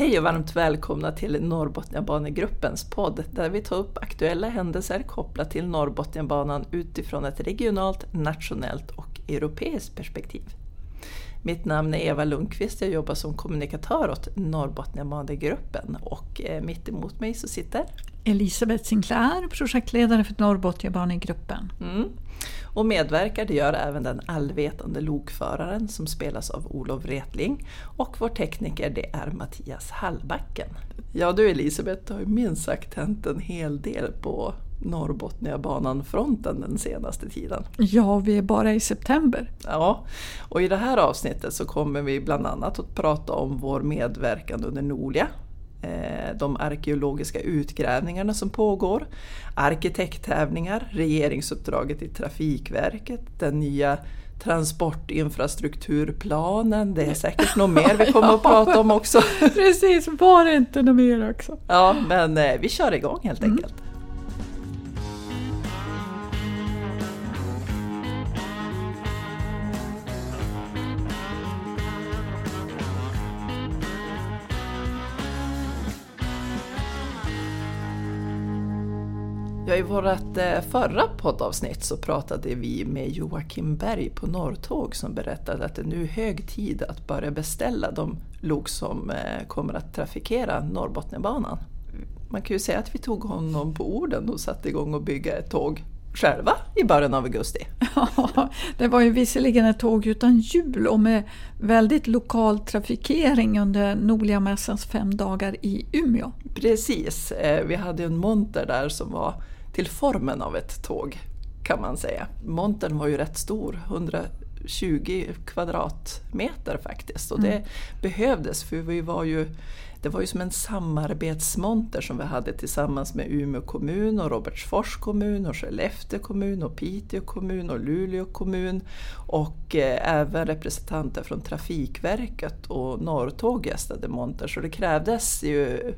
Hej och varmt välkomna till Norrbotniabanegruppens podd där vi tar upp aktuella händelser kopplat till Norrbotniabanan utifrån ett regionalt, nationellt och europeiskt perspektiv. Mitt namn är Eva Lundqvist, jag jobbar som kommunikatör åt Norrbotniabanegruppen och eh, mitt emot mig så sitter Elisabeth Sinclair, projektledare för Norrbotniabanegruppen. Mm. Och medverkar det gör även den allvetande lokföraren som spelas av Olof Wretling och vår tekniker det är Mattias Hallbacken. Ja du Elisabeth, det har ju minst sagt hänt en hel del på Norrbotniabanan-fronten den senaste tiden. Ja, vi är bara i september. Ja, och i det här avsnittet så kommer vi bland annat att prata om vår medverkan under Nolia de arkeologiska utgrävningarna som pågår, arkitekttävlingar, regeringsuppdraget i Trafikverket, den nya transportinfrastrukturplanen, det är säkert något mer vi kommer att prata om också. Precis, var det inte något mer också? Ja, men eh, vi kör igång helt mm. enkelt. Ja, I vårt förra poddavsnitt så pratade vi med Joakim Berg på Norrtåg som berättade att det nu är hög tid att börja beställa de lok som eh, kommer att trafikera Norrbotniabanan. Man kan ju säga att vi tog honom på orden och satte igång och bygga ett tåg själva i början av augusti. Ja, det var ju visserligen ett tåg utan hjul och med väldigt lokal trafikering under Noliamässans fem dagar i Umeå. Precis, eh, vi hade en monter där som var till formen av ett tåg kan man säga. Montern var ju rätt stor, 120 kvadratmeter faktiskt och det mm. behövdes för vi var ju det var ju som en samarbetsmonter som vi hade tillsammans med Umeå kommun och Robertsfors kommun och Skellefteå kommun och Piteå kommun och Luleå kommun och eh, även representanter från Trafikverket och Norrtåg gästade monter så det krävdes ju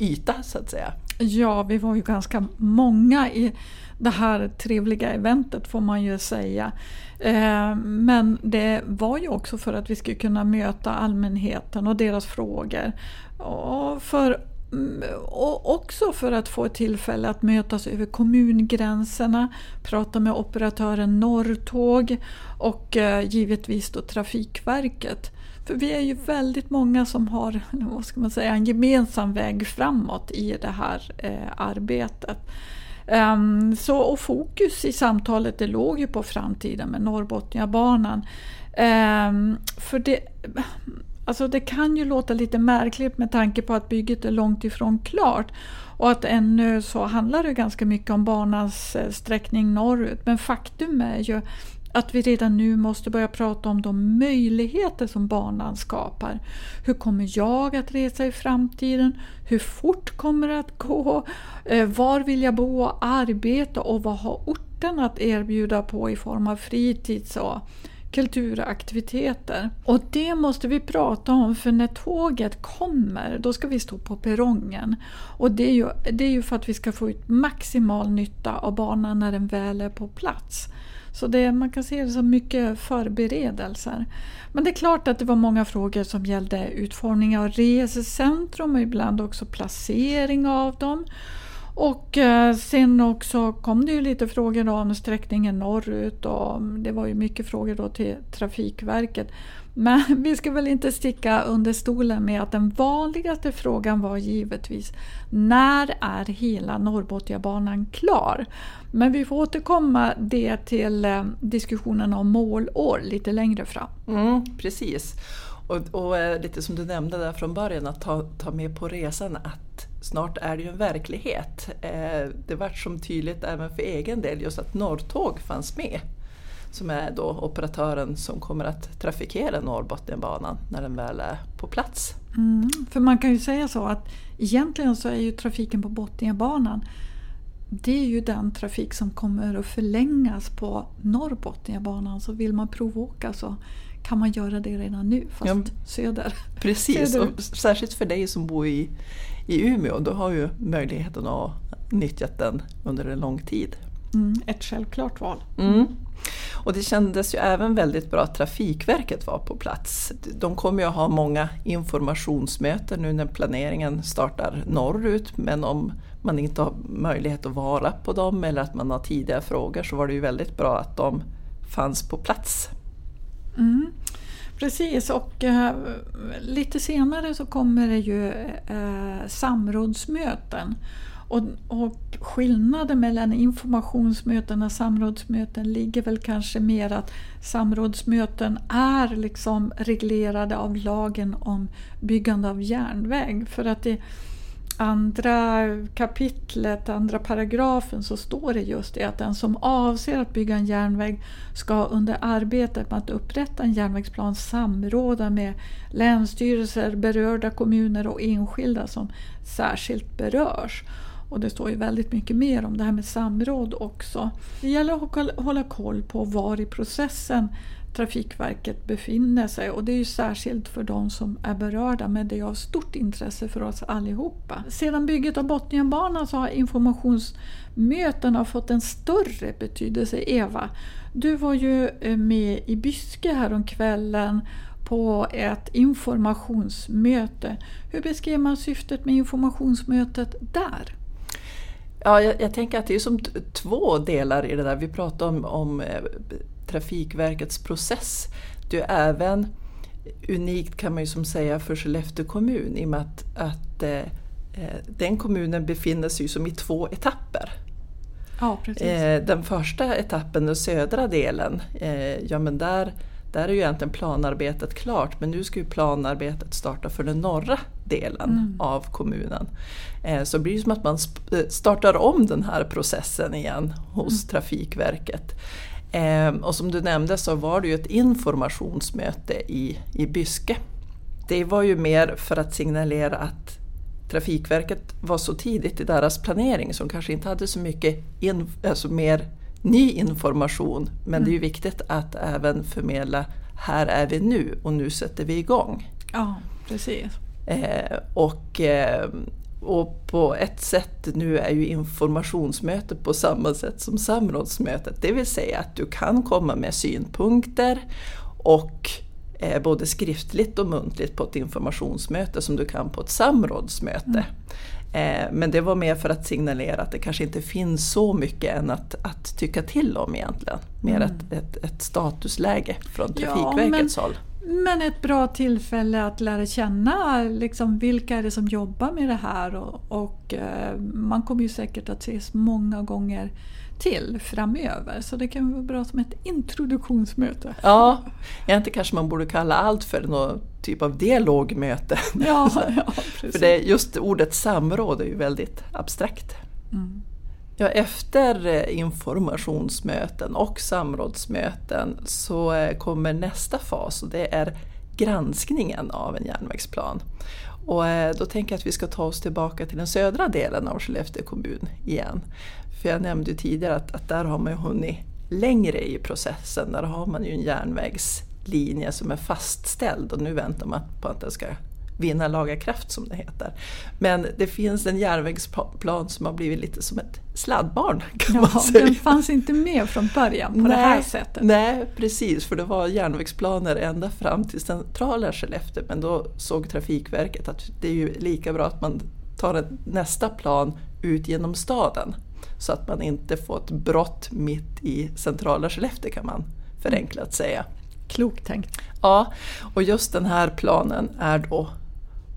yta så att säga. Ja, vi var ju ganska många i det här trevliga eventet får man ju säga. Eh, men det var ju också för att vi skulle kunna möta allmänheten och deras frågor. Och, för, mm, och också för att få ett tillfälle att mötas över kommungränserna, prata med operatören Norrtåg och eh, givetvis då Trafikverket. För vi är ju väldigt många som har vad ska man säga, en gemensam väg framåt i det här eh, arbetet. Um, så, och fokus i samtalet det låg ju på framtiden med Norrbotniabanan. Um, för det, alltså det kan ju låta lite märkligt med tanke på att bygget är långt ifrån klart och att ännu så handlar det ganska mycket om banans eh, sträckning norrut. Men faktum är ju att vi redan nu måste börja prata om de möjligheter som banan skapar. Hur kommer jag att resa i framtiden? Hur fort kommer det att gå? Eh, var vill jag bo och arbeta och vad har orten att erbjuda på i form av fritids och kulturaktiviteter. Och det måste vi prata om för när tåget kommer då ska vi stå på perrongen. Och det är ju, det är ju för att vi ska få ut maximal nytta av banan när den väl är på plats. Så det, man kan se det som mycket förberedelser. Men det är klart att det var många frågor som gällde utformning av resecentrum och ibland också placering av dem. Och eh, sen också kom det ju lite frågor om sträckningen norrut och det var ju mycket frågor då till Trafikverket. Men vi ska väl inte sticka under stolen med att den vanligaste frågan var givetvis när är hela Norrbotniabanan klar? Men vi får återkomma det till eh, diskussionen om målår lite längre fram. Mm, precis. Och, och, eh, lite som du nämnde där från början, att ta, ta med på resan att snart är det ju en verklighet. Eh, det vart som tydligt även för egen del just att Norrtåg fanns med som är då operatören som kommer att trafikera Norrbotniabanan när den väl är på plats. Mm, för man kan ju säga så att egentligen så är ju trafiken på Botniabanan det är ju den trafik som kommer att förlängas på Norrbotniabanan. Så vill man provåka så kan man göra det redan nu, fast ja, söder. Precis, söder. och särskilt för dig som bor i, i Umeå, du har ju möjligheten att nyttja den under en lång tid. Mm, ett självklart val. Mm. Och det kändes ju även väldigt bra att Trafikverket var på plats. De kommer ju att ha många informationsmöten nu när planeringen startar norrut men om man inte har möjlighet att vara på dem eller att man har tidiga frågor så var det ju väldigt bra att de fanns på plats. Mm. Precis, och äh, lite senare så kommer det ju äh, samrådsmöten. Och, och skillnaden mellan informationsmöten och samrådsmöten ligger väl kanske mer att samrådsmöten är liksom reglerade av lagen om byggande av järnväg. För att i andra kapitlet, andra paragrafen så står det just det att den som avser att bygga en järnväg ska under arbetet med att upprätta en järnvägsplan samråda med länsstyrelser, berörda kommuner och enskilda som särskilt berörs. Och det står ju väldigt mycket mer om det här med samråd också. Det gäller att hålla koll på var i processen Trafikverket befinner sig och det är ju särskilt för de som är berörda men det är av stort intresse för oss allihopa. Sedan bygget av Botniabanan så har informationsmötena fått en större betydelse. Eva, du var ju eh, med i Byske häromkvällen på ett informationsmöte. Hur beskrev man syftet med informationsmötet där? Ja, jag, jag, tänker att det är som två delar i det där. Vi pratar om, om eh, Trafikverkets process. Det är även unikt kan man ju som säga för Skellefteå kommun i och med att, att eh, eh den kommunen befinner sig som i två etapper. Ja, eh, den första etappen, den södra delen, eh, ja men där där är ju egentligen planarbetet klart men nu ska ju planarbetet starta för den norra delen mm. av kommunen. Eh, så det blir det som att man eh, startar om den här processen igen hos mm. Trafikverket. Eh, och som du nämnde så var det ju ett informationsmöte i, i Byske. Det var ju mer för att signalera att Trafikverket var så tidigt i deras planering som kanske inte hade så mycket in, alltså mer ny information. Men mm. det är ju mm. viktigt att även förmedla här är vi nu och nu sätter vi igång. Ja, precis. Eh, och, eh, och på ett sätt nu är ju informationsmötet på samma sätt som samrådsmötet. Det vill säga att du kan komma med synpunkter och eh, både skriftligt och muntligt på ett informationsmöte som du kan på ett samrådsmöte. Mm. Eh, men det var mer för att signalera att det kanske inte finns så mycket än att, att tycka till om egentligen. Mer mm. ett, ett, ett, statusläge från Trafikverkets ja, håll. Men ett bra tillfälle att lära känna liksom, vilka är det som jobbar med det här och, och eh, man kommer ju säkert att ses många gånger till framöver. Så det kan vara bra som ett introduktionsmöte. Ja, egentligen kanske man borde kalla allt för någon typ av dialogmöte. Ja, ja, för det, just ordet samråd är ju väldigt abstrakt. Mm. Ja, efter eh, informationsmöten och samrådsmöten så eh, kommer nästa fas och det är granskningen av en järnvägsplan. Och eh, då tänker jag att vi ska ta oss tillbaka till den södra delen av Skellefteå kommun igen. För jag nämnde ju tidigare att, att där har man ju hunnit längre i processen. Där har man ju en järnvägslinje som är fastställd och nu väntar man på att den ska vinna laga kraft som det heter. Men det finns en järnvägsplan som har blivit lite som ett sladdbarn kan ja, man säga. Den fanns inte med från början på nej, det här sättet. Nej precis, för det var järnvägsplaner ända fram till centrala Skellefteå men då såg Trafikverket att det är ju lika bra att man tar nästa plan ut genom staden så att man inte får ett brott mitt i centrala Skellefteå kan man förenklat säga. Klokt tänkt. Ja, och just den här planen är då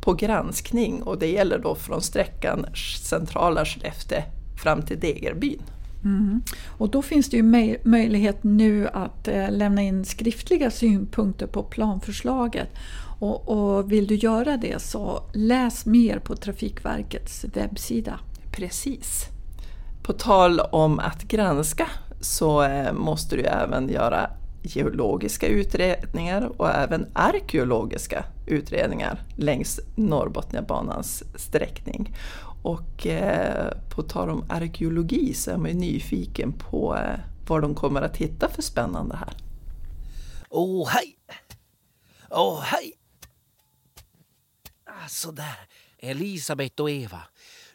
på granskning och det gäller då från sträckan centrala Skellefteå fram till Degerbyn. Mm. Och då finns det ju möjlighet nu att eh, lämna in skriftliga synpunkter på planförslaget. Och, och, vill du göra det så läs mer på Trafikverkets webbsida. Precis. På tal om att granska så eh, måste du även göra geologiska utredningar och även arkeologiska utredningar längs Norrbotniabanans sträckning. Och eh, på tal om arkeologi så är man ju nyfiken på eh, vad de kommer att hitta för spännande här. Åh, oh, hej! Åh, oh, hej! Ah, sådär, Elisabeth och Eva.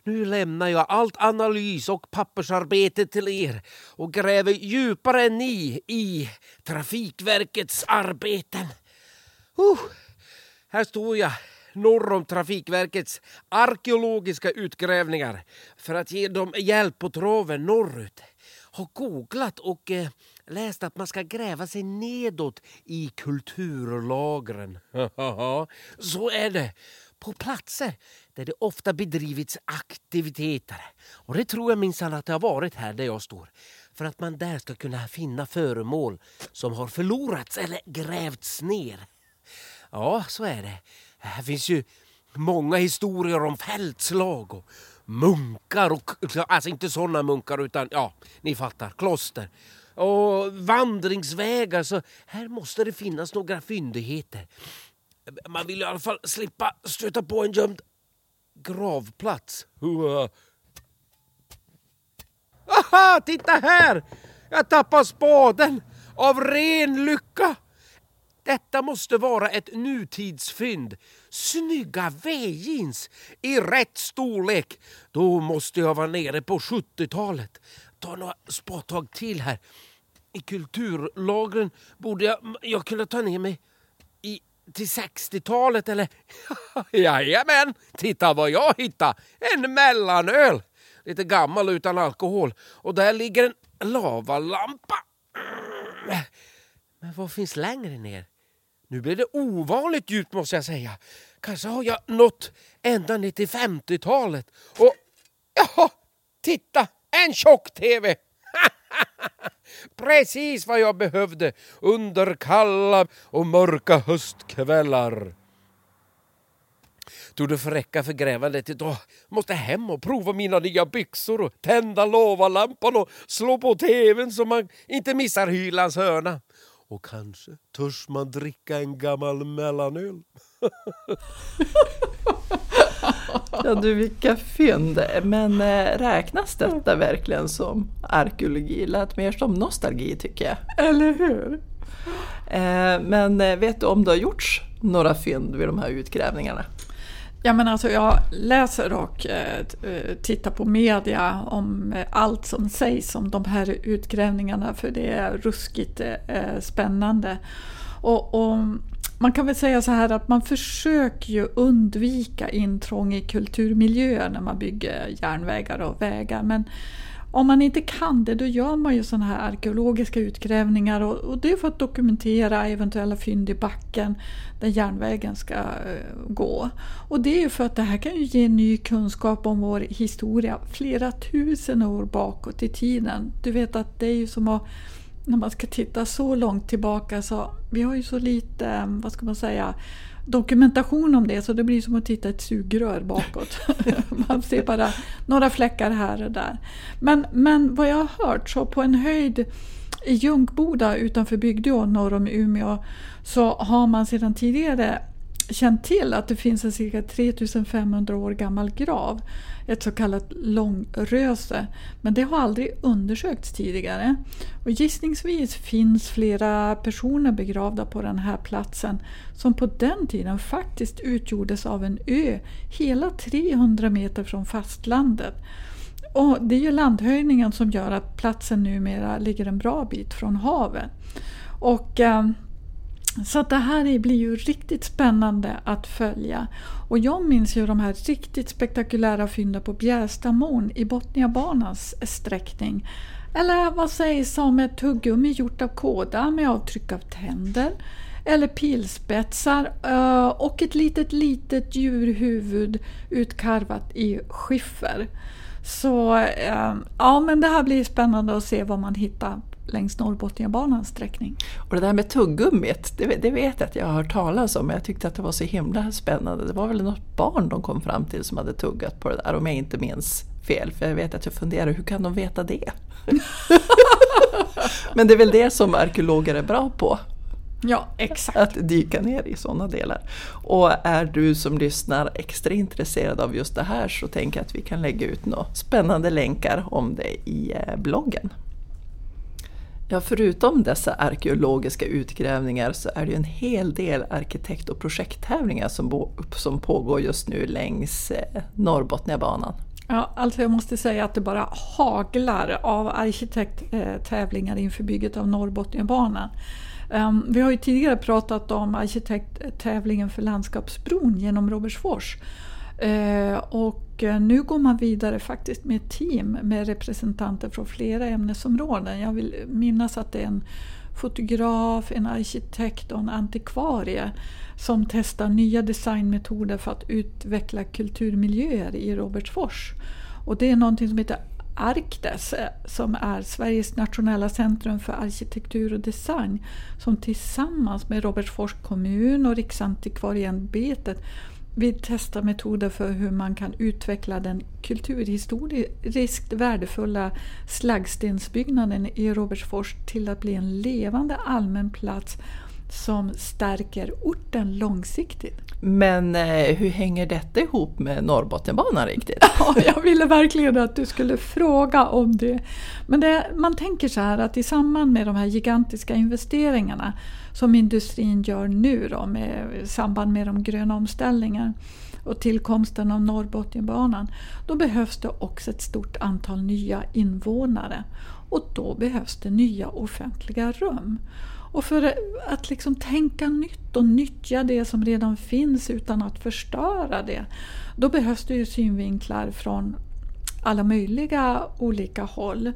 Nu lämnar jag allt analys och pappersarbete till er och gräver djupare än ni i Trafikverkets arbeten. Uh, här står jag norr om Trafikverkets arkeologiska utgrävningar för att ge dem hjälp på traven norrut. Har googlat och eh, läst att man ska gräva sig nedåt i kulturlagren. Så är det på platser där det ofta bedrivits aktiviteter. Och det tror jag minsann att det har varit här där jag står. För att man där ska kunna finna föremål som har förlorats eller grävts ner. Ja, så är det. Här finns ju många historier om fältslag och munkar och alltså inte sådana munkar utan ja, ni fattar, kloster och vandringsvägar så här måste det finnas några fyndigheter. Man vill i alla fall slippa stöta på en gömd gravplats. Aha, titta här! Jag tappar spaden av ren lycka. Detta måste vara ett nutidsfynd. Snygga V-jeans i rätt storlek. Då måste jag vara nere på 70-talet. Ta några spadtag till här. I kulturlagren borde jag, jag kunna ta ner mig till 60-talet eller... Jajamän! Titta vad jag hittade! En mellanöl! Lite gammal utan alkohol. Och där ligger en lavalampa. Mm. Men vad finns längre ner? Nu blir det ovanligt djupt måste jag säga. Kanske har jag nått ända ner till 50-talet. Och jaha, titta! En tjock-tv! Precis vad jag behövde under kalla och mörka höstkvällar. Då får räcka för grävandet idag. Måste hem och prova mina nya byxor och tända lavalampan och slå på tvn så man inte missar Hylands hörna. Och kanske törs man dricka en gammal mellanöl. ja du, vilka fynd! Men äh, räknas detta verkligen som arkeologi? Lät mer som nostalgi tycker jag. Eller hur? Äh, men äh, vet du om det har gjorts några fynd vid de här utgrävningarna? Ja, men alltså jag läser och eh, tittar på media om eh, allt som sägs om de här utgrävningarna för det är ruskigt eh, spännande. Och, och, man kan väl säga så här att man försöker ju undvika intrång i kulturmiljöer när man bygger järnvägar och vägar. Men om man inte kan det, då gör man ju sådana här arkeologiska utgrävningar och, och, det är för att dokumentera eventuella fynd i backen där järnvägen ska uh, gå. Och det är ju för att det här kan ju ge ny kunskap om vår historia flera tusen år bakåt i tiden. Du vet att det är ju som att när man ska titta så långt tillbaka så vi har ju så lite, vad ska man säga, dokumentation om det så det blir som att titta ett sugrör bakåt. Man ser bara några fläckar här och där. Men, men vad jag har hört så på en höjd i Ljungboda utanför Bygdeå norr om Umeå så har man sedan tidigare känt till att det finns en cirka 3500 år gammal grav. Ett så kallat långröse. Men det har aldrig undersökts tidigare. Och gissningsvis finns flera personer begravda på den här platsen som på den tiden faktiskt utgjordes av en ö hela 300 meter från fastlandet. Och det är ju landhöjningen som gör att platsen numera ligger en bra bit från havet. Och... Eh, så att det här blir ju riktigt spännande att följa. Och jag minns ju de här riktigt spektakulära fynden på Bjärstamon i Botniabanans sträckning. Eller vad sägs om ett tuggummi gjort av kåda med avtryck av tänder? Eller pilspetsar eh, och ett litet litet djurhuvud utkarvat i skiffer. Så eh, ja, men det här blir spännande att se vad man hittar längs Norrbotniabanans sträckning. Och det där med tuggummit, det, det, vet jag att jag har hört talas om, men jag tyckte att det var så himla spännande. Det var väl något barn de kom fram till som hade tuggat på det där, om jag inte minns fel. För jag vet att jag funderar, hur kan de veta det? men det är väl det som arkeologer är bra på. Ja, exakt. Att dyka ner i sådana delar. Och är du som lyssnar extra intresserad av just det här så tänker jag att vi kan lägga ut några spännande länkar om det i eh, bloggen. Ja, förutom dessa arkeologiska utgrävningar så är det en hel del arkitekt och projekttävlingar som, som pågår just nu längs eh, Norrbotniabanan. Ja, alltså jag måste säga att det bara haglar av arkitekttävlingar inför bygget av Norrbotniabanan. Ehm, vi har ju tidigare pratat om arkitekttävlingen för landskapsbron genom Robertsfors. Eh, och eh, nu går man vidare faktiskt med ett team med representanter från flera ämnesområden. Jag vill minnas att det är en fotograf, en arkitekt och en antikvarie som testar nya designmetoder för att utveckla kulturmiljöer i Robertsfors. Och det är någonting som heter Arkdes eh, som är Sveriges nationella centrum för arkitektur och design som tillsammans med Robertsfors kommun och Riksantikvarieämbetet vi testar metoder för hur man kan utveckla den kulturhistoriskt värdefulla slaggstensbyggnaden i Robertsfors till att bli en levande allmän plats som stärker orten långsiktigt. Men eh, hur hänger detta ihop med Norrbotniabanan riktigt? Ja, jag ville verkligen att du skulle fråga om det. Men det, man tänker så här att i samband med de här gigantiska investeringarna som industrin gör nu då, med, i samband med de gröna omställningarna och tillkomsten av Norrbotniabanan, då behövs det också ett stort antal nya invånare. Och då behövs det nya offentliga rum. Och för att liksom tänka nytt och nyttja det som redan finns utan att förstöra det, då behövs det ju synvinklar från alla möjliga olika håll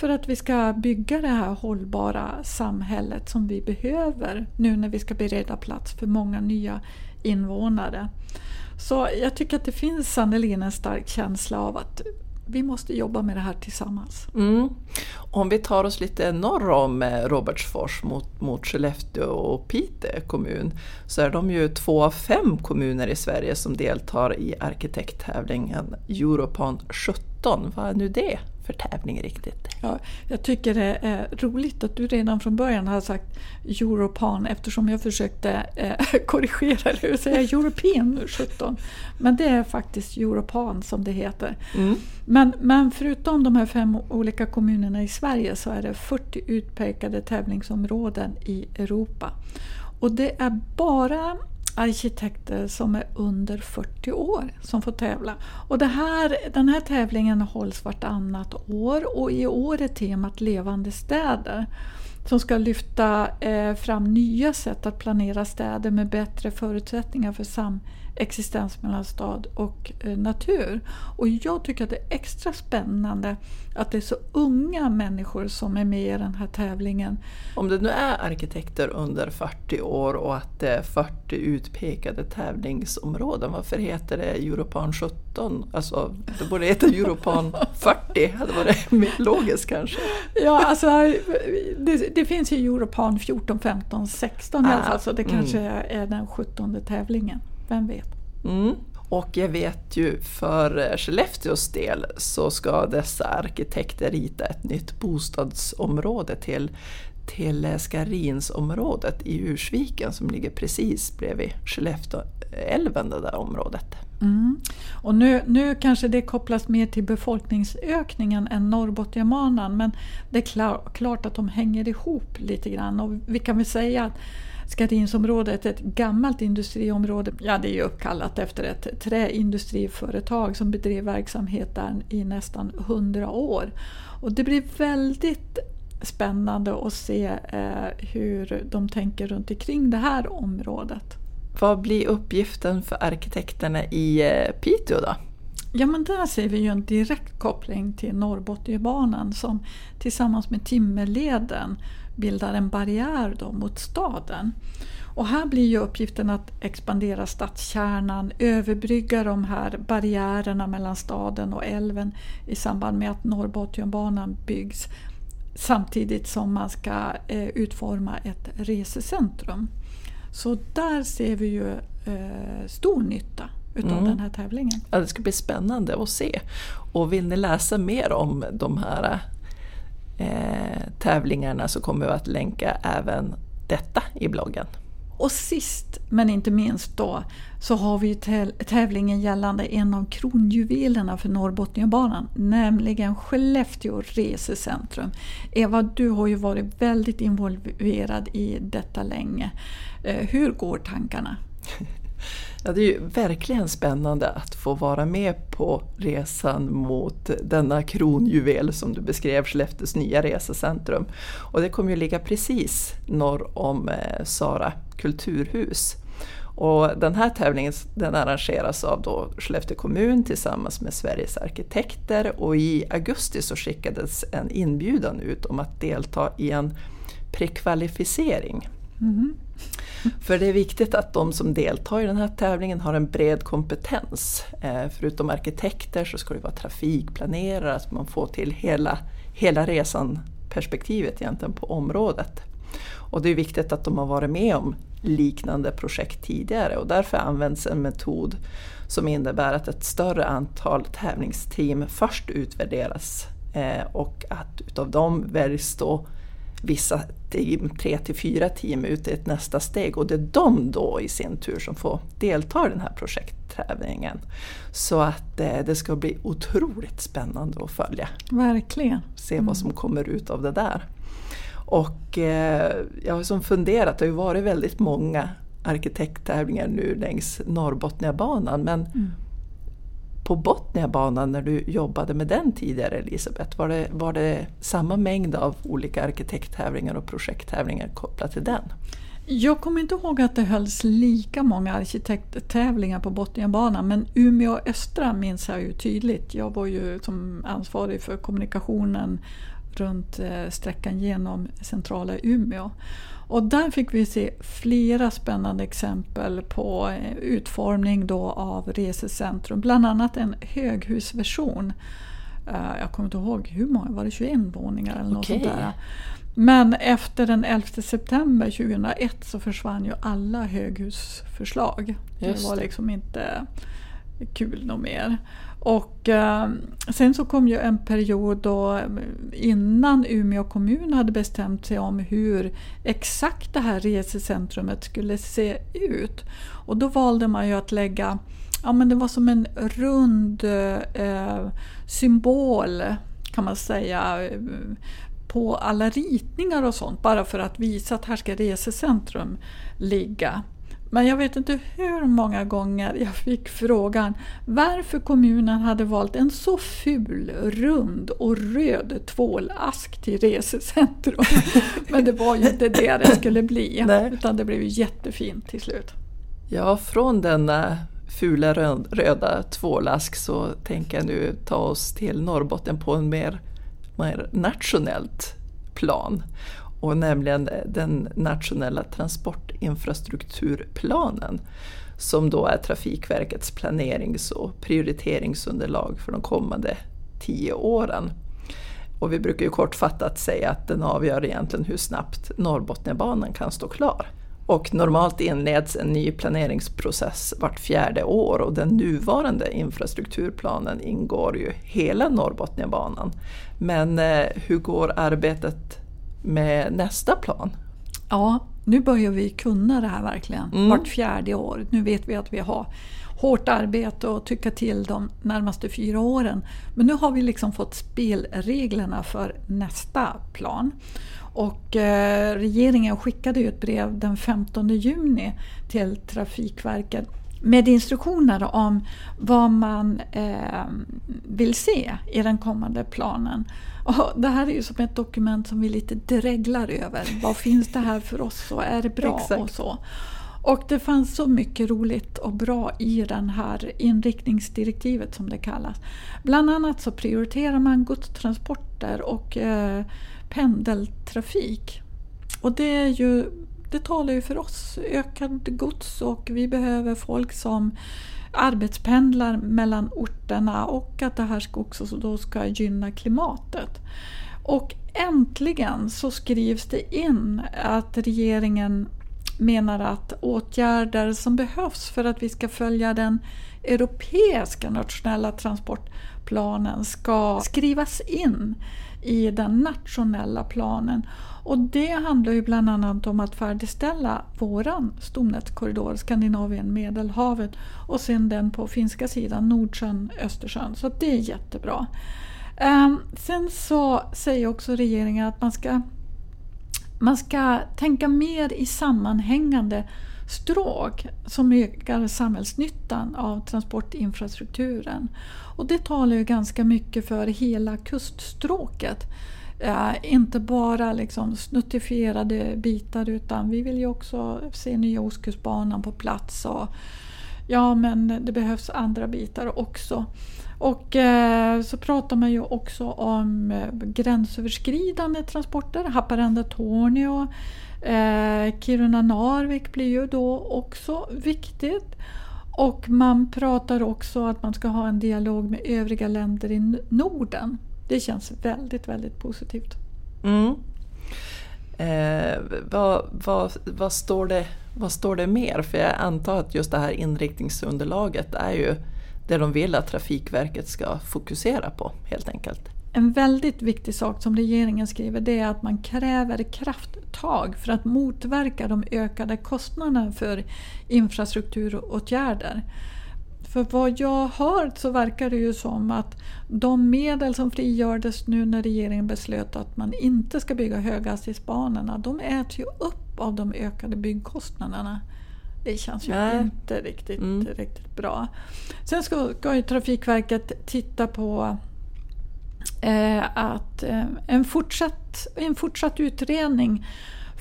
för att vi ska bygga det här hållbara samhället som vi behöver nu när vi ska bereda plats för många nya invånare. Så jag tycker att det finns sannerligen en stark känsla av att vi måste jobba med det här tillsammans. Mm. Om vi tar oss lite norr om eh, Robertsfors mot, mot Skellefteå och Piteå kommun så är de ju två av fem kommuner i Sverige som deltar i arkitekttävlingen Europan 17. Vad är nu det för tävling riktigt? Ja, jag tycker det är roligt att du redan från början har sagt Europan eftersom jag försökte eh, korrigera det och säga European 17. Men det är faktiskt Europan som det heter. Mm. Men, men förutom de här fem olika kommunerna i Sverige så är det 40 utpekade tävlingsområden i Europa. Och det är bara arkitekter som är under 40 år som får tävla. Och det här, den här tävlingen hålls vartannat år och i år är temat Levande städer som ska lyfta eh, fram nya sätt att planera städer med bättre förutsättningar för samhället existens mellan stad och eh, natur. Och jag tycker att det är extra spännande att det är så unga människor som är med i den här tävlingen. Om det nu är arkitekter under 40 år och att det är 40 utpekade tävlingsområden, varför heter det Europan 17? Alltså, det borde heta Europan 40, hade varit mer logiskt kanske. Ja, alltså det, det finns ju Europan 14, 15, 16 ah, i alla fall, så det mm. kanske är den 17 tävlingen vem vet? Mm. Och jag vet ju för Skellefteås del så ska dessa arkitekter rita ett nytt bostadsområde till, till Skarinsområdet i Ursviken som ligger precis bredvid Skellefteälven, det där området. Mm. Och nu, nu kanske det kopplas mer till befolkningsökningen än Norrbotniabanan men det är klar, klart att de hänger ihop lite grann och vi kan väl säga att Skarinsområdet är ett gammalt industriområde. Ja, det är ju uppkallat efter ett träindustriföretag som bedrev verksamhet där i nästan hundra år. Och det blir väldigt spännande att se eh, hur de tänker runt omkring det här området. Vad blir uppgiften för arkitekterna i eh, Piteå då? Ja men där ser vi ju en direkt koppling till Norrbotniabanan som tillsammans med Timmerleden bildar en barriär då mot staden. Och här blir ju uppgiften att expandera stadskärnan, överbrygga de här barriärerna mellan staden och älven i samband med att Norrbotniabanan byggs samtidigt som man ska eh, utforma ett resecentrum. Så där ser vi ju eh, stor nytta utav mm. den här tävlingen. Ja, det ska bli spännande att se. Och vill ni läsa mer om de här tävlingarna så kommer vi att länka även detta i bloggen. Och sist men inte minst då så har vi tävlingen gällande en av kronjuvelerna för Norrbotniabanan, nämligen Skellefteå resecentrum. Eva, du har ju varit väldigt involverad i detta länge. Eh, hur går tankarna? Ja, det är ju verkligen spännande att få vara med på resan mot denna kronjuvel som du beskrev, Skellefteås nya resecentrum. Och det kommer ju ligga precis norr om eh, Sara kulturhus. Och den här tävlingen den arrangeras av då Skellefteå kommun tillsammans med Sveriges arkitekter och i augusti så skickades en inbjudan ut om att delta i en prekvalificering. Mm. För det är viktigt att de som deltar i den här tävlingen har en bred kompetens. Eh, förutom arkitekter så ska det vara trafikplanerare, att man får till hela, hela resan perspektivet egentligen på området. Och det är viktigt att de har varit med om liknande projekt tidigare och därför används en metod som innebär att ett större antal tävlingsteam först utvärderas eh, och att utav dem väljs då vissa team, tre till fyra team ut i ett nästa steg och det är de då i sin tur som får delta i den här projekttävlingen. Så att eh, det ska bli otroligt spännande att följa. Verkligen. Se vad mm. som kommer ut av det där. Och eh, jag har som funderat, det har ju varit väldigt många arkitekttävlingar nu längs Norrbotniabanan men mm på Botniabanan när du jobbade med den tidigare Elisabeth, var det, var det samma mängd av olika arkitekttävlingar och projekttävlingar kopplat till den? Jag kommer inte ihåg att det hölls lika många arkitekttävlingar på Botniabanan men Umeå Östra minns jag ju tydligt. Jag var ju som ansvarig för kommunikationen runt eh, sträckan genom centrala Umeå. Och där fick vi se flera spännande exempel på eh, utformning då av resecentrum. Bland annat en höghusversion. Eh, jag kommer inte ihåg hur många, var det 21 våningar eller något okay. sånt där. Men efter den 11 september 2001 så försvann ju alla höghusförslag. Just det var liksom inte kul något mer. Och eh, sen så kom ju en period då innan Umeå kommun hade bestämt sig om hur exakt det här resecentrumet skulle se ut. Och då valde man ju att lägga, ja men det var som en rund eh, symbol kan man säga på alla ritningar och sånt bara för att visa att här ska resecentrum ligga. Men jag vet inte hur många gånger jag fick frågan varför kommunen hade valt en så ful, rund och röd tvålask till resecentrum. Men det var ju inte det det skulle bli, Nej. utan det blev jättefint till slut. Ja, från denna fula röda tvålask så tänker jag nu ta oss till Norrbotten på en mer, mer nationellt plan och nämligen den nationella transportinfrastrukturplanen som då är Trafikverkets planerings och prioriteringsunderlag för de kommande tio åren. Och vi brukar ju kortfattat säga att den avgör egentligen hur snabbt Norrbotniabanan kan stå klar. Och normalt inleds en ny planeringsprocess vart fjärde år och den nuvarande infrastrukturplanen ingår ju hela Norrbotniabanan. Men eh, hur går arbetet med nästa plan? Ja, nu börjar vi kunna det här verkligen. Mm. Vart fjärde år. Nu vet vi att vi har hårt arbete och tycka till de närmaste fyra åren. Men nu har vi liksom fått spelreglerna för nästa plan. Och eh, regeringen skickade ju ett brev den 15 juni till Trafikverket med instruktioner om vad man eh, vill se i den kommande planen. Och det här är ju som ett dokument som vi lite dreglar över. Vad finns det här för oss och är det bra Exakt. och så. Och det fanns så mycket roligt och bra i den här inriktningsdirektivet som det kallas. Bland annat så prioriterar man godstransporter och eh, pendeltrafik. Och det, är ju, det talar ju för oss. Ökad gods och vi behöver folk som arbetspendlar mellan orterna och att det här ska också då ska gynna klimatet. Och äntligen så skrivs det in att regeringen menar att åtgärder som behövs för att vi ska följa den europeiska nationella transportplanen ska skrivas in i den nationella planen. Och det handlar ju bland annat om att färdigställa våran stomnätskorridor Skandinavien-Medelhavet och sen den på finska sidan Nordsjön-Östersjön. Så det är jättebra. Ehm, sen så säger också regeringen att man ska, man ska tänka mer i sammanhängande stråk som ökar samhällsnyttan av transportinfrastrukturen. Och det talar ju ganska mycket för hela kuststråket. Eh, inte bara liksom snuttifierade bitar utan vi vill ju också se nya Ostkustbanan på plats. Och, ja men det behövs andra bitar också. Och eh, så pratar man ju också om eh, gränsöverskridande transporter. Haparanda-Torneå, eh, Kiruna-Narvik blir ju då också viktigt. Och man pratar också att man ska ha en dialog med övriga länder i Norden. Det känns väldigt, väldigt positivt. Mm. Eh, vad, vad, vad, står det, vad står det mer? För jag antar att just det här inriktningsunderlaget är ju det de vill att Trafikverket ska fokusera på helt enkelt. En väldigt viktig sak som regeringen skriver det är att man kräver krafttag för att motverka de ökade kostnaderna för infrastrukturåtgärder. För vad jag har hört så verkar det ju som att de medel som frigördes nu när regeringen beslöt att man inte ska bygga höghastighetsbanorna, de äts ju upp av de ökade byggkostnaderna. Det känns ju Nej. inte riktigt, mm. riktigt bra. Sen ska, ska ju Trafikverket titta på Eh, att eh, en, fortsatt, en fortsatt utredning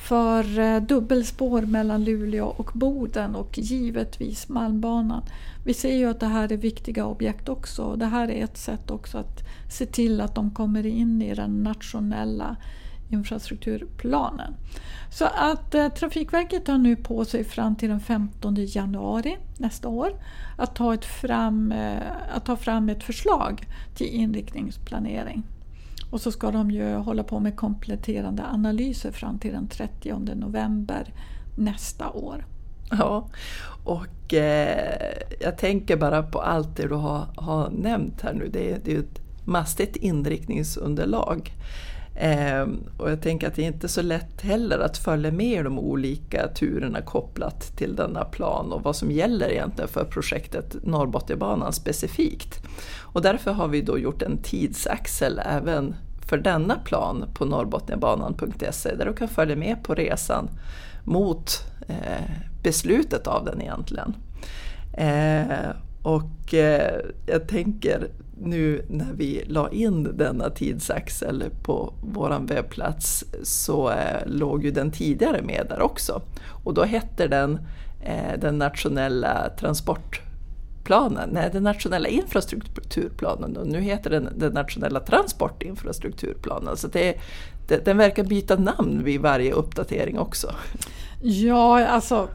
för eh, dubbelspår mellan Luleå och Boden och givetvis Malmbanan. Vi ser ju att det här är viktiga objekt också. Det här är ett sätt också att se till att de kommer in i den nationella infrastrukturplanen. Så att eh, Trafikverket har nu på sig fram till den 15 januari nästa år att ta, ett fram, eh, att ta fram ett förslag till inriktningsplanering. Och så ska de ju hålla på med kompletterande analyser fram till den 30 november nästa år. Ja, och eh, jag tänker bara på allt det du har, har nämnt här nu. Det, det är ett mastigt inriktningsunderlag. Ehm, och jag tänker att det är inte så lätt heller att följa med i de olika turerna kopplat till denna plan och vad som gäller egentligen för projektet Norrbotniabanan specifikt. Och därför har vi då gjort en tidsaxel även för denna plan på norrbotniabanan.se där du kan följa med på resan mot eh, beslutet av den egentligen. Ehm, och eh, jag tänker nu när vi la in denna tidsaxel på vår webbplats så eh, låg ju den tidigare med där också. Och då hette den eh, den nationella transportplanen, nej den nationella infrastrukturplanen och nu heter den den nationella transportinfrastrukturplanen. Så det, den verkar byta namn vid varje uppdatering också. Ja, alltså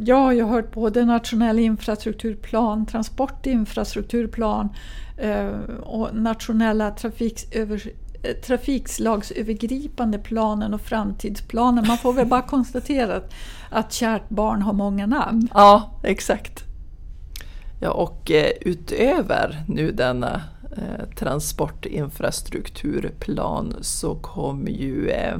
jag har ju hört både nationell infrastrukturplan, transportinfrastrukturplan eh, och nationella trafiksöver, eh, trafikslagsövergripande planen och framtidsplanen. Man får väl bara konstatera att, att kärt barn har många namn. Ja, exakt. Ja, och eh, utöver nu denna Eh, transportinfrastrukturplan så kom ju eh,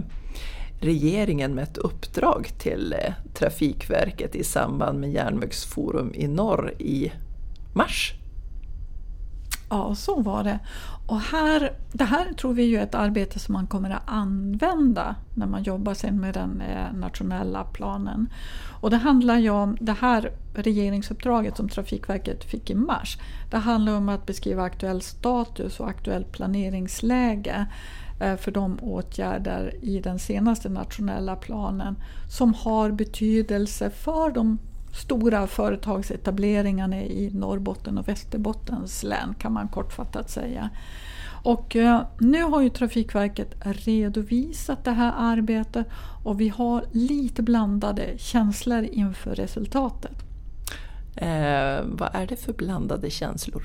regeringen med ett uppdrag till eh, Trafikverket i samband med Järnvägsforum i norr i mars. Ja, så var det. Och här, det här tror vi är ett arbete som man kommer att använda när man jobbar sen med den nationella planen. Och det handlar ju om det här regeringsuppdraget som Trafikverket fick i mars. Det handlar om att beskriva aktuell status och aktuellt planeringsläge eh, för de åtgärder i den senaste nationella planen som har betydelse för de stora företagsetableringarna i Norrbotten och Västerbottens län kan man kortfattat säga. Och eh, nu har ju Trafikverket redovisat det här arbetet och vi har lite blandade känslor inför resultatet. Eh, vad är det för blandade känslor?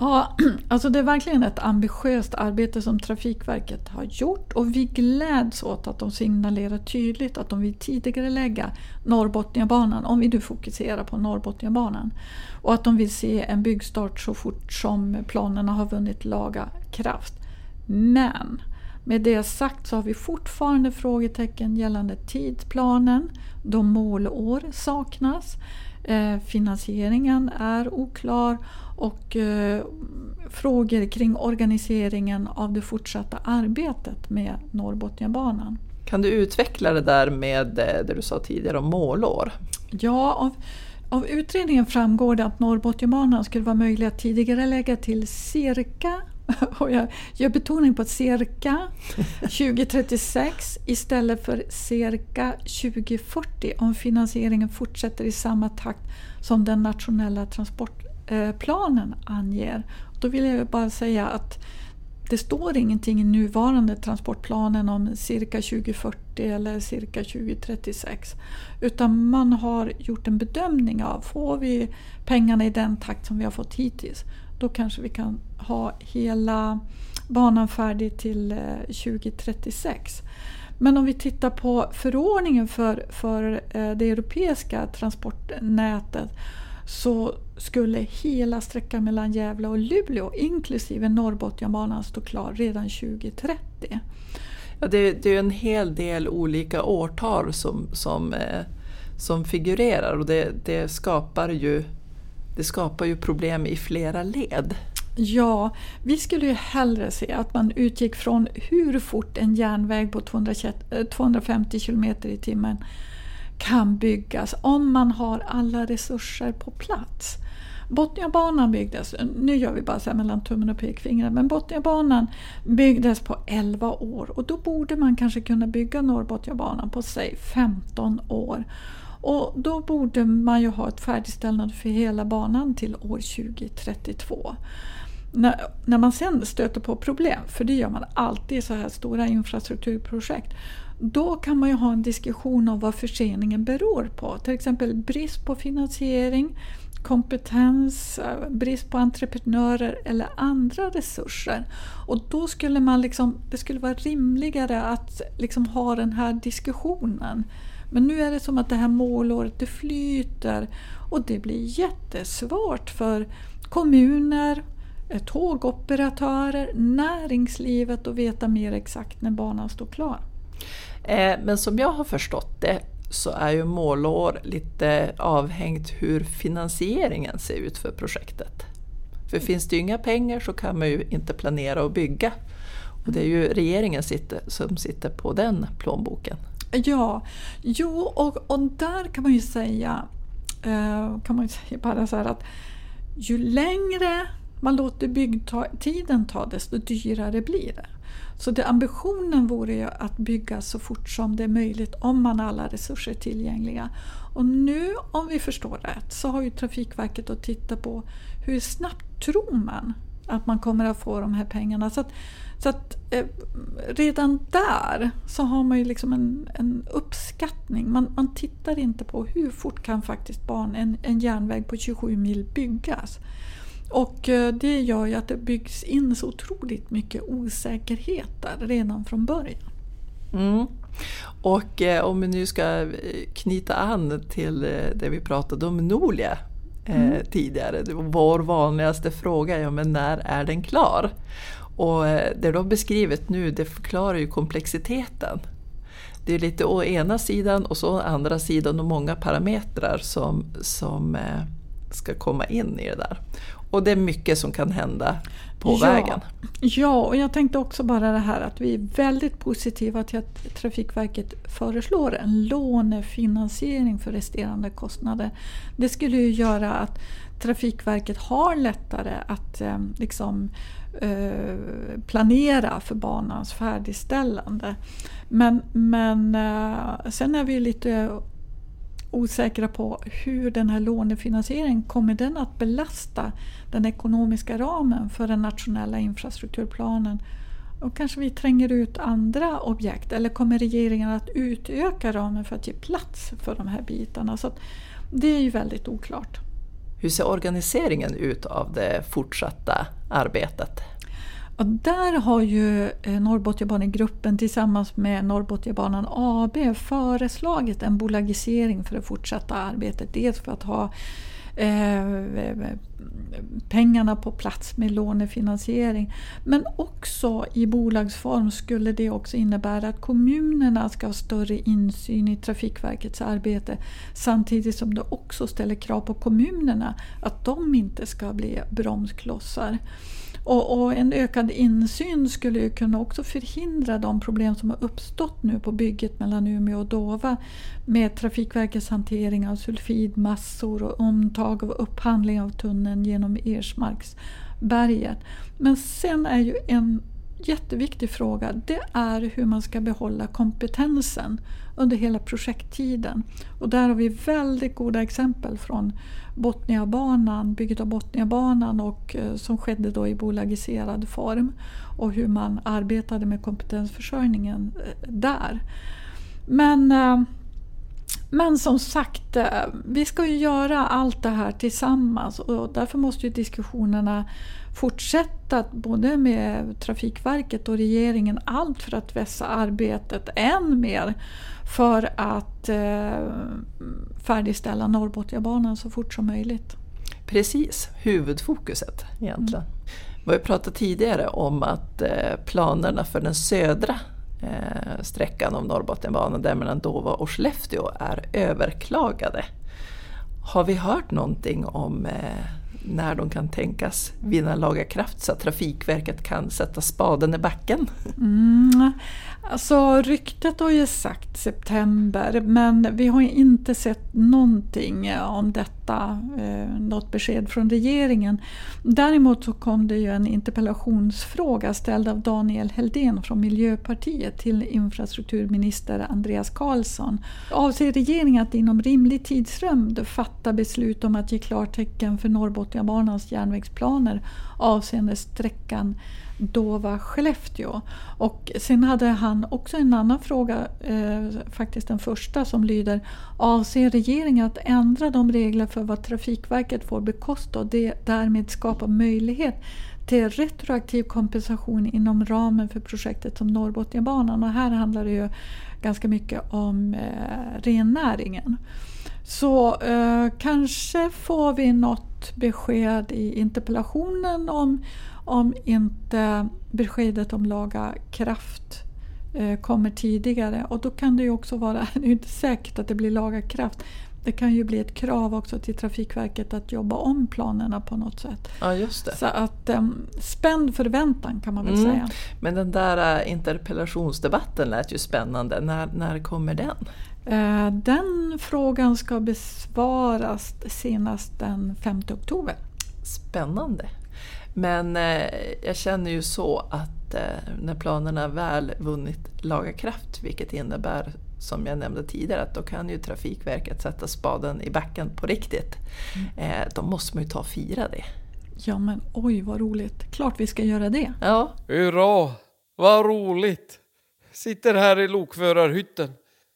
Ja, alltså det är verkligen ett ambitiöst arbete som Trafikverket har gjort och vi gläds åt att de signalerar tydligt att de vill tidigare lägga Norrbotniabanan, om vi nu fokuserar på Norrbotniabanan, och att de vill se en byggstart så fort som planerna har vunnit laga kraft. Men med det sagt så har vi fortfarande frågetecken gällande tidsplanen, då målår saknas, finansieringen är oklar och eh, frågor kring organiseringen av det fortsatta arbetet med Norrbotniabanan. Kan du utveckla det där med eh, det du sa tidigare om målår? Ja, av, av utredningen framgår det att Norrbotniabanan skulle vara möjlig att tidigare lägga till cirka och jag gör betoning på cirka 2036 istället för cirka 2040 om finansieringen fortsätter i samma takt som den nationella transportplanen eh, anger. Då vill jag bara säga att det står ingenting i nuvarande transportplanen om cirka 2040 eller cirka 2036. Utan man har gjort en bedömning av, får vi pengarna i den takt som vi har fått hittills, då kanske vi kan ha hela banan färdig till eh, 2036. Men om vi tittar på förordningen för, för eh, det europeiska transportnätet så skulle hela sträckan mellan Gävle och Luleå inklusive Norrbotniabanan stå klar redan 2030. Ja, det, det är en hel del olika årtal som, som, eh, som figurerar och det, det, skapar ju, det skapar ju problem i flera led. Ja, vi skulle ju hellre se att man utgick från hur fort en järnväg på 250 eh, km i timmen kan byggas om man har alla resurser på plats. Botniabanan byggdes, nu gör vi bara så mellan tummen och pekfingret, men Botniabanan byggdes på 11 år och då borde man kanske kunna bygga Norrbotniabanan på säg 15 år. Och då borde man ju ha ett färdigställande för hela banan till år 2032. När, när man sen stöter på problem, för det gör man alltid i så här stora infrastrukturprojekt, då kan man ju ha en diskussion om vad förseningen beror på. Till exempel brist på finansiering, kompetens, brist på entreprenörer eller andra resurser. Och då skulle man liksom, det skulle vara rimligare att liksom ha den här diskussionen. Men nu är det som att det här målåret det flyter och det blir jättesvårt för kommuner, eh, tågoperatörer, näringslivet att veta mer exakt när banan står klar. Eh, men som jag har förstått det så är ju målår lite avhängt hur finansieringen ser ut för projektet. För finns det inga pengar så kan man ju inte planera och bygga. Och det är ju regeringen sitter, som sitter på den plånboken. Ja, jo och, och där kan man ju säga, eh, kan man ju säga bara så här att ju längre man låter byggtiden ta desto dyrare blir det. Så det, ambitionen vore ju att bygga så fort som det är möjligt om man har alla resurser tillgängliga. Och nu, om vi förstår rätt, så har ju Trafikverket att titta på hur snabbt tror man att man kommer att få de här pengarna. Så att, så att eh, redan där så har man ju liksom en, en uppskattning. Man, man tittar inte på hur fort kan faktiskt barn, en, en järnväg på 27 mil byggas. Och eh, det gör ju att det byggs in så otroligt mycket osäkerheter redan från början. Mm. Och eh, om vi nu ska eh, knyta an till eh, det vi pratade om Nolia eh, mm. tidigare. Vår vanligaste fråga är ja, men när är den klar? Och eh, det du har beskrivit nu det förklarar ju komplexiteten. Det är lite å ena sidan och så å andra sidan och många parametrar som, som ska komma in i det där. Och det är mycket som kan hända på ja, vägen. Ja, och jag tänkte också bara det här att vi är väldigt positiva till att Trafikverket föreslår en lånefinansiering för resterande kostnader. Det skulle ju göra att Trafikverket har lättare att eh, liksom, eh, Eh, planera för banans färdigställande. Men, men eh, sen är vi lite osäkra på hur den här lånefinansieringen kommer den att belasta den ekonomiska ramen för den nationella infrastrukturplanen. Och kanske vi tränger ut andra objekt eller kommer regeringen att utöka ramen för att ge plats för de här bitarna? Så det är ju väldigt oklart. Hur ser organiseringen ut av det fortsatta arbetet? Och där har ju eh, Norrbotniabanegruppen tillsammans med Norrbotniabanan AB föreslagit en bolagisering för det fortsatta arbetet. Dels för att ha Eh, pengarna på plats med lånefinansiering. Men också i bolagsform skulle det också innebära att kommunerna ska ha större insyn i Trafikverkets arbete samtidigt som det också ställer krav på kommunerna att de inte ska bli bromsklossar. Och, och, en ökad insyn skulle ju kunna också förhindra de problem som har uppstått nu på bygget mellan Umeå och Dova med Trafikverkets hantering av sulfidmassor och omtag och upphandling av tunneln genom Ersmarksberget. Men sen är ju en jätteviktig fråga det är hur man ska behålla kompetensen under hela projekttiden. Och där har vi väldigt goda exempel från Botniabanan, bygget av Botniabanan och, eh, som skedde då i bolagiserad form och hur man arbetade med kompetensförsörjningen eh, där. Men, eh, men som sagt, vi ska ju göra allt det här tillsammans och därför måste ju diskussionerna fortsätta både med Trafikverket och regeringen, allt för att vässa arbetet än mer för att eh, färdigställa Norrbotniabanan så fort som möjligt. Precis, huvudfokuset egentligen. Mm. Vi har pratat tidigare om att eh, planerna för den södra eh, sträckan av Norrbotniabanan, där mellan Dova och Skellefteå, är överklagade. Har vi hört någonting om eh, när de kan tänkas vinna laga kraft så att Trafikverket kan sätta spaden i backen? Mm. Alltså ryktet har ju sagt september men vi har inte sett någonting eh, om detta, eh, något besked från regeringen. Däremot så kom det ju en interpellationsfråga ställd av Daniel Heldén från Miljöpartiet till infrastrukturminister Andreas Karlsson. Avser regeringen att inom rimlig tidsrymd fatta beslut om att ge klartecken för Norrbotniabanans järnvägsplaner avseende sträckan då var Skellefteå. Och sen hade han också en annan fråga, eh, faktiskt den första, som lyder Avser regeringen att ändra de regler för vad Trafikverket får bekosta och det, därmed skapa möjlighet till retroaktiv kompensation inom ramen för projektet som Norrbotniabanan? Och här handlar det ju ganska mycket om eh, rennäringen. Så eh, kanske får vi något besked i interpellationen om om inte beskedet om laga kraft eh, kommer tidigare. Och då kan det ju också vara, det är inte säkert att det blir laga kraft. Det kan ju bli ett krav också till Trafikverket att jobba om planerna på något sätt. Ja, just det. Så att um, spänd förväntan kan man väl mm. säga. Men den där uh, interpellationsdebatten lät ju spännande. När, när kommer den? Uh, den frågan ska besvaras senast den 5 oktober. Spännande. Men eh, jag känner ju så att eh, när planerna väl vunnit laga kraft, vilket innebär som jag nämnde tidigare, att då kan ju Trafikverket sätta spaden i backen på riktigt. Mm. Eh, då måste man ju ta och fira det. Ja men oj vad roligt, klart vi ska göra det. Ja. Hurra, vad roligt! Sitter här i lokförarhytten,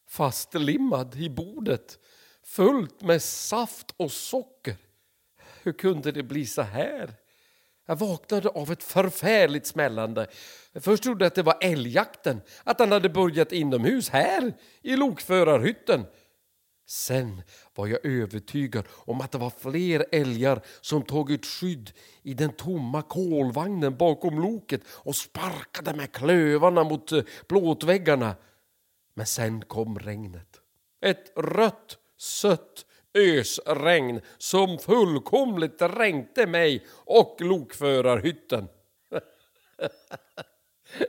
fastlimmad i bordet, fullt med saft och socker. Hur kunde det bli så här? Jag vaknade av ett förfärligt smällande. Först trodde jag att det var älgjakten, att han hade börjat inomhus här i lokförarhytten. Sen var jag övertygad om att det var fler älgar som tagit skydd i den tomma kolvagnen bakom loket och sparkade med klövarna mot eh, plåtväggarna. Men sen kom regnet. Ett rött, sött ösregn som fullkomligt dränkte mig och lokförarhytten.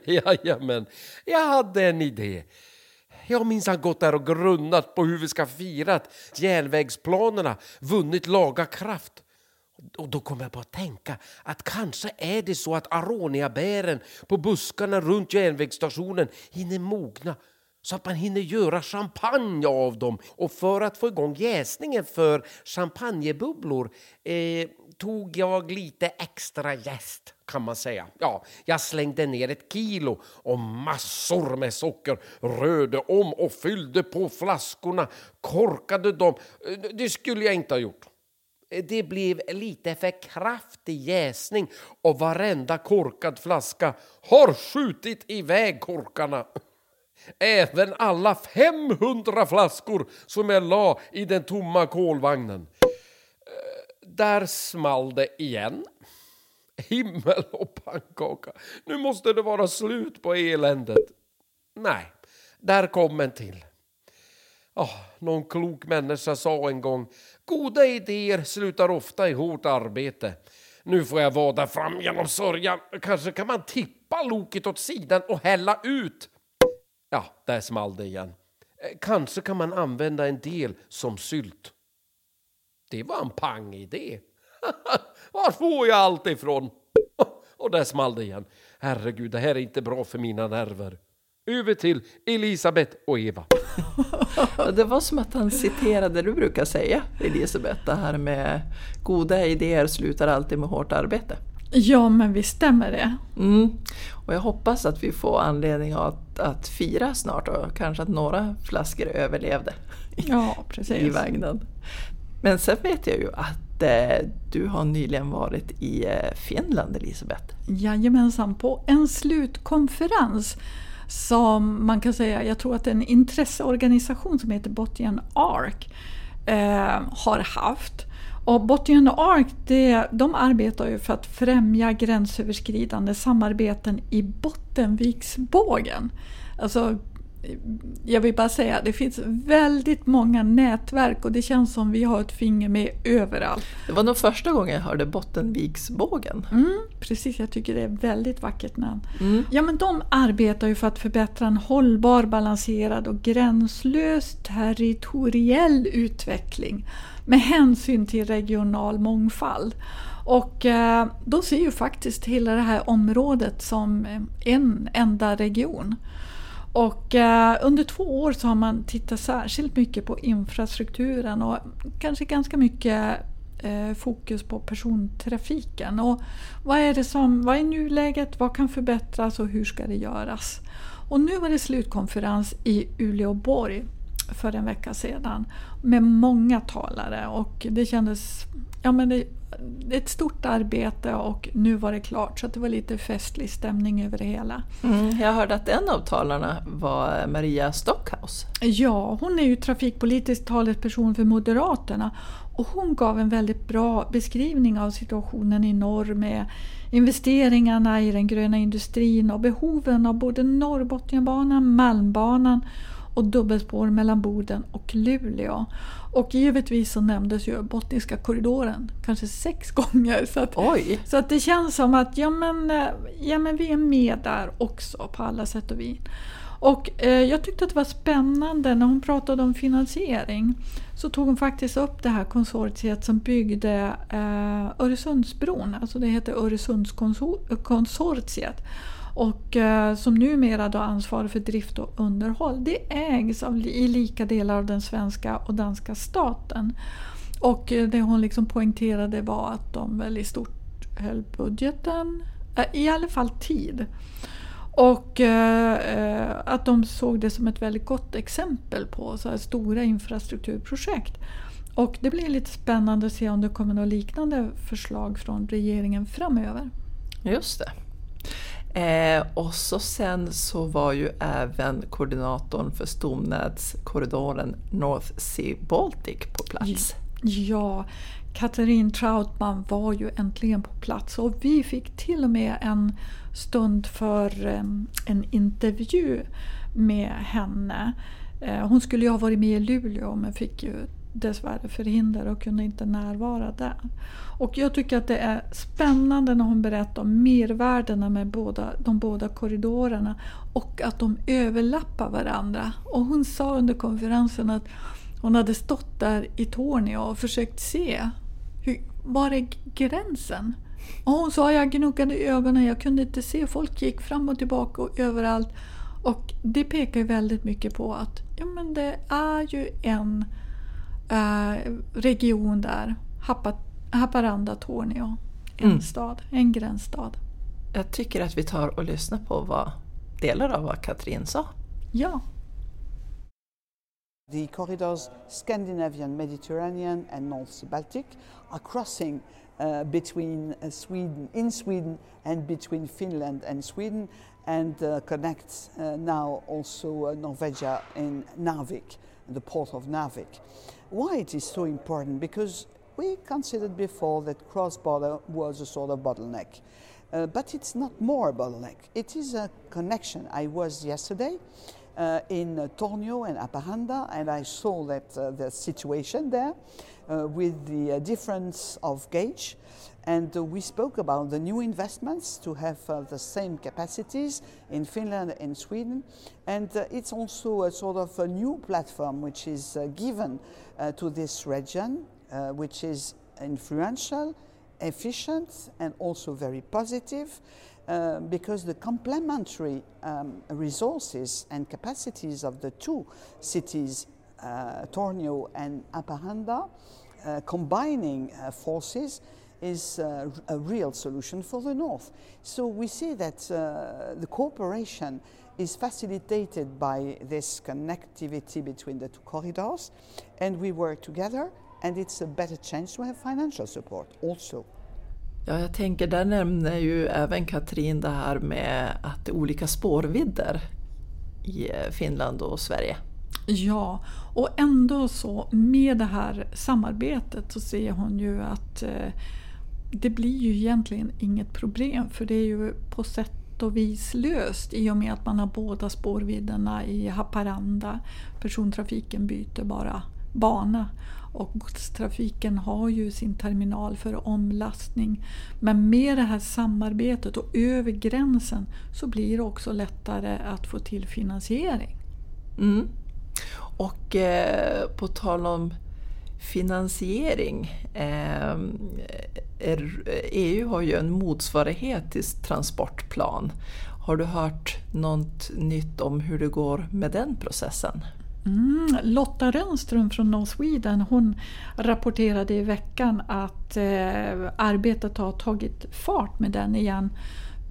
Jajamän, jag hade en idé. Jag har minsann gått där och grunnat på hur vi ska fira att järnvägsplanerna vunnit laga kraft. Och då kom jag på att tänka att kanske är det så att aroniabären på buskarna runt järnvägsstationen hinner mogna så att man hinner göra champagne av dem. Och för att få igång jäsningen för champagnebubblor eh, tog jag lite extra jäst kan man säga. Ja, jag slängde ner ett kilo och massor med socker, rörde om och fyllde på flaskorna, korkade dem. Eh, det skulle jag inte ha gjort. Eh, det blev lite för kraftig jäsning och varenda korkad flaska har skjutit iväg korkarna. Även alla 500 flaskor som jag la i den tomma kolvagnen. Eh, där small det igen. Himmel och pannkaka. Nu måste det vara slut på eländet. Nej, där kom en till. Oh, någon klok människa sa en gång goda idéer slutar ofta i hårt arbete. Nu får jag vada fram genom sörjan. Kanske kan man tippa loket åt sidan och hälla ut. Ja, där small det igen. Eh, kanske kan man använda en del som sylt. Det var en pang-idé. Var får jag allt ifrån? Och där small det igen. Herregud, det här är inte bra för mina nerver. Över till Elisabeth och Eva. Det var som att han citerade det du brukar säga, Elisabeth, det här med goda idéer slutar alltid med hårt arbete. Ja, men visst stämmer det. Mm. Och jag hoppas att vi får anledning att, att fira snart och kanske att några flaskor överlevde Ja, i precis. vagnen. Men sen vet jag ju att eh, du har nyligen varit i eh, Finland, Elisabeth. Jajamensan, på en slutkonferens som man kan säga, jag tror att en intresseorganisation som heter Botnian Ark eh, har haft. Och Botnian Ark det, de arbetar ju för att främja gränsöverskridande samarbeten i Bottenviksbågen. Alltså, jag vill bara säga, det finns väldigt många nätverk och det känns som vi har ett finger med överallt. Det var nog första gången jag hörde Bottenviksbågen. Mm, precis, jag tycker det är ett väldigt vackert namn. Mm. Ja, men de arbetar ju för att förbättra en hållbar, balanserad och gränslös territoriell utveckling med hänsyn till regional mångfald. Och eh, de ser ju faktiskt hela det här området som eh, en enda region. Och eh, under två år så har man tittat särskilt mycket på infrastrukturen och kanske ganska mycket eh, fokus på persontrafiken. Och vad är det som, vad är nuläget, vad kan förbättras och hur ska det göras? Och nu var det slutkonferens i Uleåborg för en vecka sedan med många talare och det kändes, ja men det, ett stort arbete och nu var det klart så det var lite festlig stämning över det hela. Mm. Jag hörde att en av talarna var Maria Stockhaus. Ja, hon är ju trafikpolitisk talesperson för Moderaterna och hon gav en väldigt bra beskrivning av situationen i norr med investeringarna i den gröna industrin och behoven av både Norrbotniabanan, Malmbanan och dubbelspår mellan Boden och Luleå. Och givetvis så nämndes ju Botniska korridoren kanske sex gånger. Så att, Oj! så att det känns som att ja, men, eh, ja, men vi är med där också på alla sätt och vis. Och eh, jag tyckte att det var spännande när hon pratade om finansiering. Så tog hon faktiskt upp det här konsortiet som byggde eh, Öresundsbron. Alltså det heter Öresundskonsortiet. Och eh, som numera då ansvarar för drift och underhåll. Det ägs av, i lika delar av den svenska och danska staten. Och eh, det hon liksom poängterade var att de väl i stort höll budgeten, eh, i alla fall tid. Och eh, att de såg det som ett väldigt gott exempel på så här stora infrastrukturprojekt. Och det blir lite spännande att se om det kommer något liknande förslag från regeringen framöver. Just det. Eh, och så sen så var ju även koordinatorn för stomnätskorridoren North Sea Baltic på plats. Ja, Katrin Trautman var ju äntligen på plats och vi fick till och med en stund för eh, en intervju med henne. Eh, hon skulle ju ha varit med i Luleå men fick ju dessvärre förhindrad och kunde inte närvara där. Och jag tycker att det är spännande när hon berättar om mervärdena med båda, de båda korridorerna och att de överlappar varandra. Och hon sa under konferensen att hon hade stått där i Tornio och försökt se hur, var är gränsen? Och hon sa jag gnuggade ögonen, jag kunde inte se. Folk gick fram och tillbaka och överallt. Och det pekar ju väldigt mycket på att ja, men det är ju en eh, region där, Hapa, Haparanda, Tornio. En Mm. stad, en gränsstad. Jag tycker att vi tar och lyssnar på vad delar av vad Katrin sa. Ja, The corridors Scandinavian, Mediterranean, and North Sea Baltic are crossing uh, between uh, Sweden, in Sweden, and between Finland and Sweden, and uh, connects uh, now also uh, Norvegia in Narvik, the port of Narvik. Why it is so important? Because we considered before that cross-border was a sort of bottleneck. Uh, but it's not more a bottleneck. It is a connection. I was yesterday uh, in uh, Tornio and Aparanda, and I saw that uh, the situation there uh, with the uh, difference of gauge. And uh, we spoke about the new investments to have uh, the same capacities in Finland and Sweden. And uh, it's also a sort of a new platform which is given to this region, which is influential, efficient, and also very positive. Uh, because the complementary um, resources and capacities of the two cities, uh, Tornio and Apahanda, uh, combining forces is uh, a real solution for the North. So we see that uh, the cooperation is facilitated by this connectivity between the two corridors, and we work together, and it's a better chance to have financial support also. Ja, jag tänker, där nämner ju även Katrin det här med att det är olika spårvidder i eh, Finland och Sverige. Ja, och ändå så med det här samarbetet så ser hon ju att eh, det blir ju egentligen inget problem för det är ju på sätt och vis löst i och med att man har båda spårvidderna i Haparanda. Persontrafiken byter bara bana och godstrafiken har ju sin terminal för omlastning. Men med det här samarbetet och över gränsen så blir det också lättare att få till finansiering. Mm. Och eh, på tal om finansiering. Ehm, EU har ju en motsvarighet till transportplan. Har du hört något nytt om hur det går med den processen? Mm, Lotta Rönnström från North Sweden hon rapporterade i veckan att eh, arbetet har tagit fart med den igen.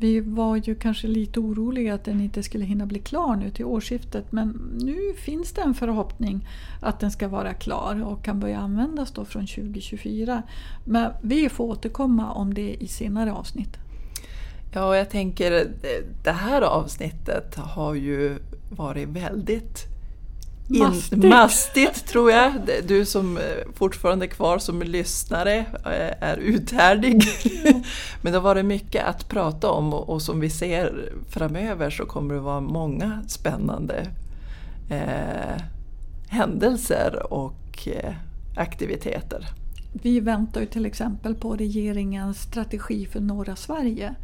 Vi var ju kanske lite oroliga att den inte skulle hinna bli klar nu till årsskiftet men nu finns det en förhoppning att den ska vara klar och kan börja användas då från 2024. Men vi får återkomma om det i senare avsnitt. Ja, jag tänker det här avsnittet har ju varit väldigt in- Mastigt. mastigt tror jag. Du som eh, fortfarande är kvar som lyssnare eh, är uthärdig. Men det har varit mycket att prata om och, och som vi ser framöver så kommer det vara många spännande eh, händelser och eh, aktiviteter. Vi väntar ju till exempel på regeringens strategi för norra Sverige.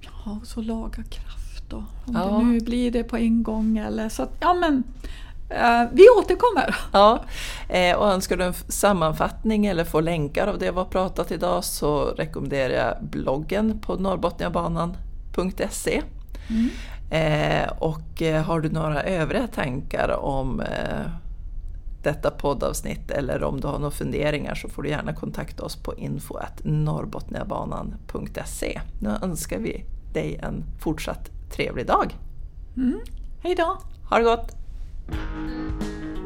Ja, så laga kraft då. Om Ja. det nu blir det på en gång eller så att, ja men vi återkommer. Ja, eh, och önskar du en sammanfattning eller få länkar av det vi har pratat idag så rekommenderar jag bloggen på norrbotniabanan.se. Eh, och eh, har du några övriga tankar om eh, detta poddavsnitt eller om du har några funderingar så får du gärna kontakta oss på info.norrbotniabanan.se. Nu önskar vi dig en fortsatt trevlig dag. Hej då! Ha det gott! Thank you.